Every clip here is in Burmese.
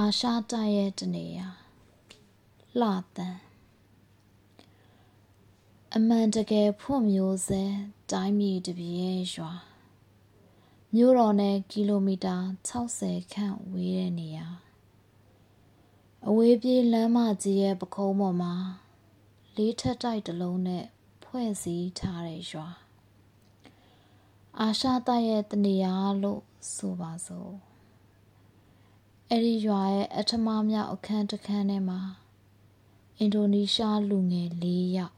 အာရှတိုက်ရဲ့တနေရာလှတန်အမှန်တကယ်ဖွံ့မျိုးစဲတိုင်းပြည်တပြည်ရဲ့ရွာမြို့တော်နဲ့ကီလိုမီတာ60ခန့်ဝေးတဲ့နေရာအဝေးပြေးလမ်းမကြီးရဲ့ပခုံးပေါ်မှာလေးထက်တိုက်တစ်လုံးနဲ့ဖွဲ့စည်းထားတဲ့ရွာအာရှတိုက်ရဲ့တနေရာလို့ဆိုပါစို့ အဲ့ဒီရွာရဲ့အထမမြောက်အခန်းတစ်ခန်းထဲမှာအင်ဒိုနီးရှားလူငယ်၄ယောက်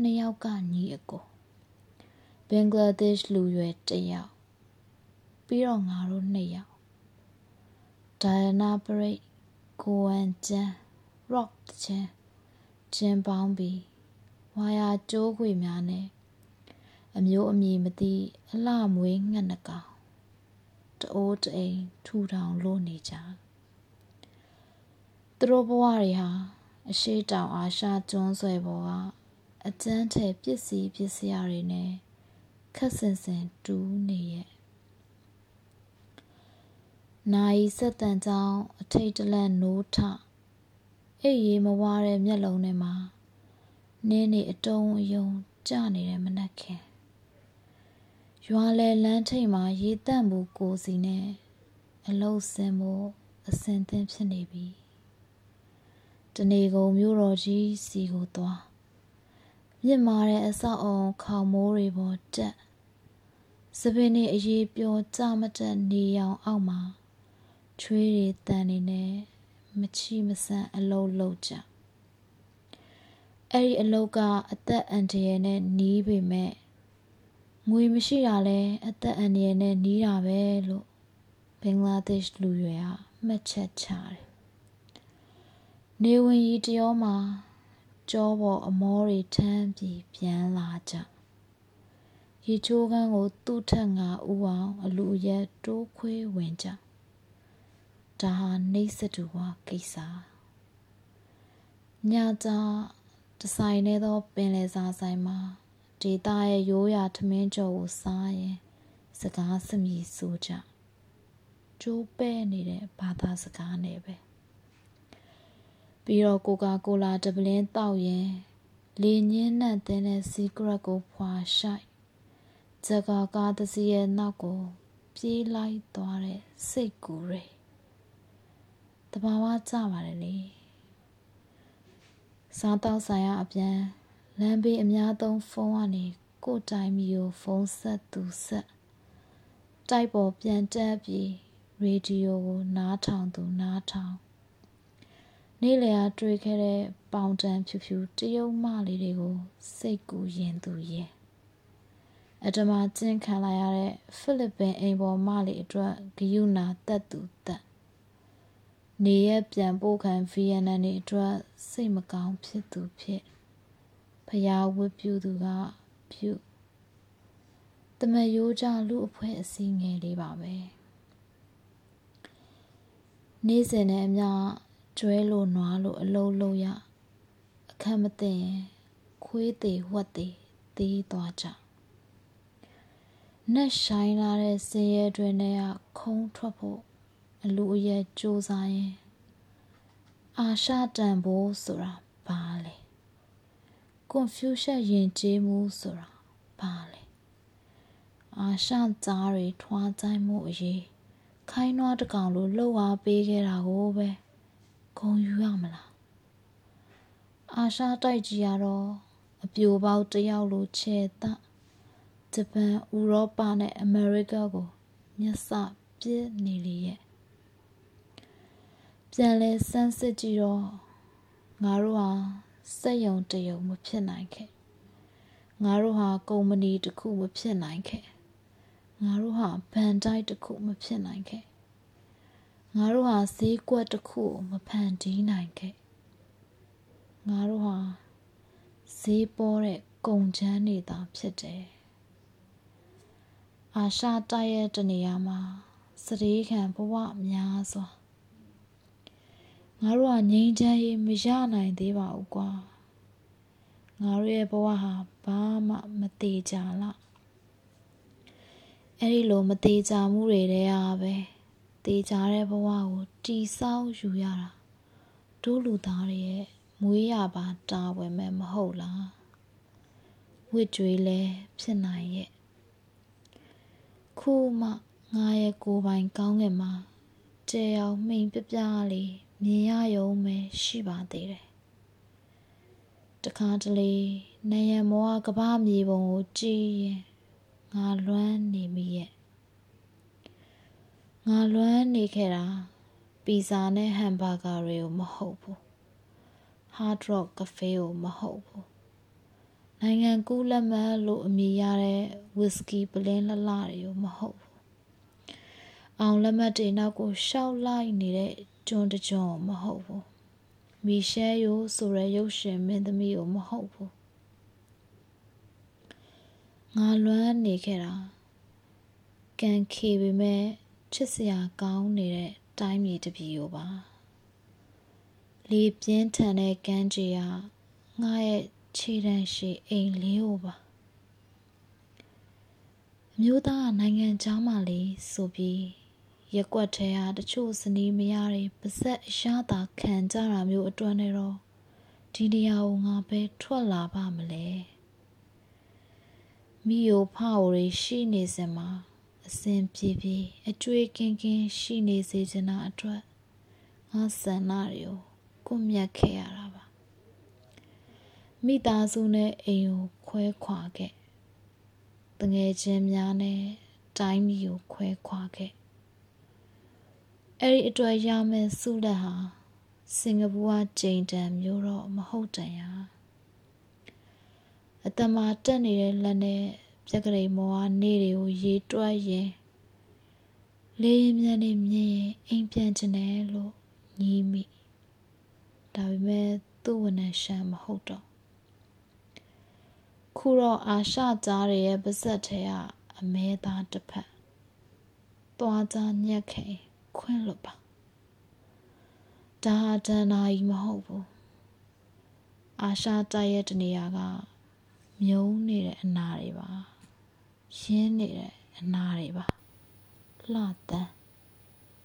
နှစ်ယောက်ကညီအကိုဘင်္ဂလားဒေ့ရှ်လူရွယ်တစ်ယောက်ပြီးတော့ငါတို့နှစ်ယောက်ဒိုင်နာပရိတ်ကိုဝမ်ကျန်း rock တချင်းကျင်းပေါင်းပြီးဝါယာကျိုးခွေများနဲ့အမျိုးအမည်မသိအလှမွေးငှက်နှကောင် တအိုးတအိမ်ထူထောင်လို့နေကြသူတို့ဘဝတွေဟာအရှိတောင်အာရှကျွန်းဆွယ်ပေါ်ကအကျန်းထဲပစ္စည်းပစ္စယတွေနဲ့ခက်ဆင်ဆင်တူးနေရဲ့နိုင်ဆက်တန်ကြောင်အထိတ်တလန့်နိုးထအိပ်ရေးမဝါတဲ့မျက်လုံးထဲမှာနင်းနေအတုံးအယုံကျနေတဲ့မနှက်ခင် ရွာလေလမ်းထိပ်မှာရေတန့်မှုကိုစီနဲ့အလုတ်စင်ဖို့အစင်သင်ဖြစ်နေပြီတနေကုန်မြို့တော်ကြီးစီကိုသွားမြင့်မာတဲ့အဆောက်အုံခေါင်မိုးတွေပေါ်တက်စပင်းနေအရေးပျော်ကြမတက်နေရောင်အောက်မှာချွေးတွေတန်နေနဲ့မချီမဆန်အလုံးလုံးကြအဲ့ဒီအလုတ်ကအသက်အန္တရာယ်နဲ့နီးပေမဲ့ ငွေမရှိတာလဲအသက်အန္တရာယ်နဲ့နီးတာပဲလို့ဘင်္ဂလားဒေ့ရှ်လူရွယ်ကမှတ်ချက်ချတယ်နေဝင်ရီတရောမှာကြောပေါ်အမောတွေထမ်းပြီးပြန်လာကြရေချိုးကန်းကိုသူ့ထက်ငါဥအောင်အလူရက်တိုးခွေးဝင်ကြဒါဟာနှိမ့်စတူဝကိစ္စညကြတဆိုင်နေသောပင်လယ်စာဆိုင်မှာ ဒေတာရဲ့ရိုးရာထမင်းကြော်ကိုစားရင် စကားစမြည်ဆိုကြကျိုးပဲ့နေတဲ့ဘာသာစကားနဲ့ပဲပြီးတော့ကိုကာကိုလာတပလင်းတောက်ရင်လေညင်းနဲ့တင်းတဲ့စီကရက်ကိုဖွာရှိုက်ဂျကာကားတစီရဲ့နောက်ကိုပြေးလိုက်သွားတဲ့စိတ်ကူတွေတဘာဝကြပါတယ်လေစားတော့ဆိုင်ရအပြန် လမ်းဘေးအများသုံးဖုန်းကနေကိုတိုင်မီကိုဖုန်းဆက်သူဆက်တိုက်ပေါ်ပြန်တက်ပြီးရေဒီယိုကိုနားထောင်သူနားထောင်နေ့လည်အားတွေ့ခဲ့တဲ့ပေါင်တန်ဖြူဖြူတရုတ်မလေးတွေကိုစိတ်ကူရင်သူရင်အတမကျင်းခံလိုက်ရတဲ့ဖိလစ်ပင်အိမ်ပေါ်မလေးအတွက်ဂယုနာတက်သူတက်နေရပြန်ပို့ခံဗီယက်နမ်နေအတွက်စိတ်မကောင်းဖြစ်သူဖြစ် ဖျားဝတ်ပြုသူကပြုတမယိုးကြလူအဖွဲအစည်းငယ်လေးပါပဲနေ့စဉ်နဲ့အမျှကျွဲလိုနွားလိုအလုံးလုံးရအခက်မသိရင်ခွေးသေးဝက်သေးသေးသွားကြနက်ဆိုင်လာတဲ့စင်ရဲတွင်နဲ့ခုံးထွက်ဖို့အလူအယက်စူးစမ်းရင်အာရှတန်ဖိုးဆိုတာဘာလဲ confusion ယဉ်ကျေးမှုဆိုတာဘာလဲအာရှကြားတွေထွားကြိုင်းမှုအရေးခိုင်းနွားတကောင်လိုလှုပ်အားပေးခဲ့တာကိုပဲဂုံယူရမလားအာရှတိုက်ကြီးကတော့အပြိုပေါက်တယောက်လိုခြေတဂျပန်ဥရောပနဲ့အမေရိကကိုမျက်စပြစ်နေလေရဲ့ပြန်လဲစမ်းစစ်ကြည့်တော့ငါတို့ဟာ စက်ယုံတယုံမဖြစ်နိုင်ခဲ့ငါတို့ဟာကုမ္ပဏီတစ်ခုမဖြစ်နိုင်ခဲ့ငါတို့ဟာဘန်တိုက်တစ်ခုမဖြစ်နိုင်ခဲ့ငါတို့ဟာဈေးကွက်တစ်ခုမဖန်တီးနိုင်ခဲ့ငါတို့ဟာဈေးပေါ်တဲ့ကုန်ချမ်းနေသာဖြစ်တယ်အာရှတိုက်ရဲ့တနေရာမှာစရေခံဘဝများစွာ ငါတို့ကငြိမ်းချမ်းရေးမရနိုင်သေးပါဘူးကွာငါတို့ရဲ့ဘဝဟာဘာမှမသေးကြလားအဲ့ဒီလိုမသေးကြမှုတွေတဲ့အားပဲတေချာတဲ့ဘဝကိုတီဆောက်ယူရတာတို့လူသားတွေရဲ့မွေးရပါတာဝန်မဲ့မဟုတ်လားဝစ်ကြွေးလဲဖြစ်နိုင်ရဲ့ခုမှငါရဲ့ကိုယ်ပိုင်ကောင်းငင်မှာကျေအောင်မှိန်ပြပြလေး မြင်ရယုံပဲရှိပါသေးတယ်တခါတလေနယံမောကပားမြေပုံကိုကြည့်ရင်ငါလွမ်းနေမိရဲ့ငါလွမ်းနေခဲ့တာပီဇာနဲ့ဟမ်ဘာဂါတွေကိုမဟုတ်ဘူး hard rock cafe ကိုမဟုတ်ဘူးနိုင်ငံကူးလက်မှတ်လို့အမည်ရတဲ့ whisky ပလင်းလှလှတွေကိုမဟုတ်ဘူးအောင်လက်မှတ်တွေနောက်ကိုရှောက်လိုက်နေတဲ့ ကျွန်းတကျွန်းမဟုတ်ဘူးမီရှဲယိုဆိုတဲ့ရုပ်ရှင်မင်းသမီးကိုမဟုတ်ဘူးငါလွမ်းနေခဲ့တာကန်ခေပေမဲ့ချစ်စရာကောင်းနေတဲ့တိုင်းပြည်တစ်ပြည်ကိုပါလေပြင်းထန်တဲ့ကမ်းခြေကငါရဲ့ခြေတန်းရှိအိမ်လေးကိုပါအမျိုးသားနိုင်ငံเจ้าမလေးဆိုပြီး ရက်ွက်ထဲဟာတချို့စနီးမရတွေပါဇက်အရသာခံကြတာမျိုးအတွက်နဲ့တော့ဒီနေရာကိုငါပဲထွက်လာပါမလဲမိယိုဖာအိုတွေရှိနေစမှာအစဉ်ပြေပြေအကျွေးကင်းကင်းရှိနေစေချင်တာအတွက်ငါဆန္ဒတွေကိုကွမြတ်ခဲ့ရတာပါမိသားစုနဲ့အိမ်ကိုခွဲခွာခဲ့တငယ်ချင်းများနဲ့တိုင်းပြည်ကိုခွဲခွာခဲ့ အဲ့ဒီအတွက်ရမယ်ဆုလက်ဟာစင်ကာပူကဂျိန်တန်မျိုးတော့မဟုတ်တန်ရအတမတက်နေတဲ့လက်နဲ့ပြက်ကလေးမောဟာနေတွေကိုရေတွက်ရင်လေးရင်မြန်နေမြင်ရင်အိမ်ပြန်ချင်တယ်လို့ညီးမိဒါပေမဲ့သူ့ဝန်ထမ်းရှမ်းမဟုတ်တော့ခုတော့အာရှကြားတွေရဲ့ပါဇက်ထဲကအမဲသားတစ်ဖက်သွားကြညက်ခင် ခွင့်လွတ်ပါဒါဟာဒဏ္ဍာရီမဟုတ်ဘူးအာရှတိုက်ရဲ့တနေရာကမြုံနေတဲ့အနာတွေပါရင်းနေတဲ့အနာတွေပါလှတန်း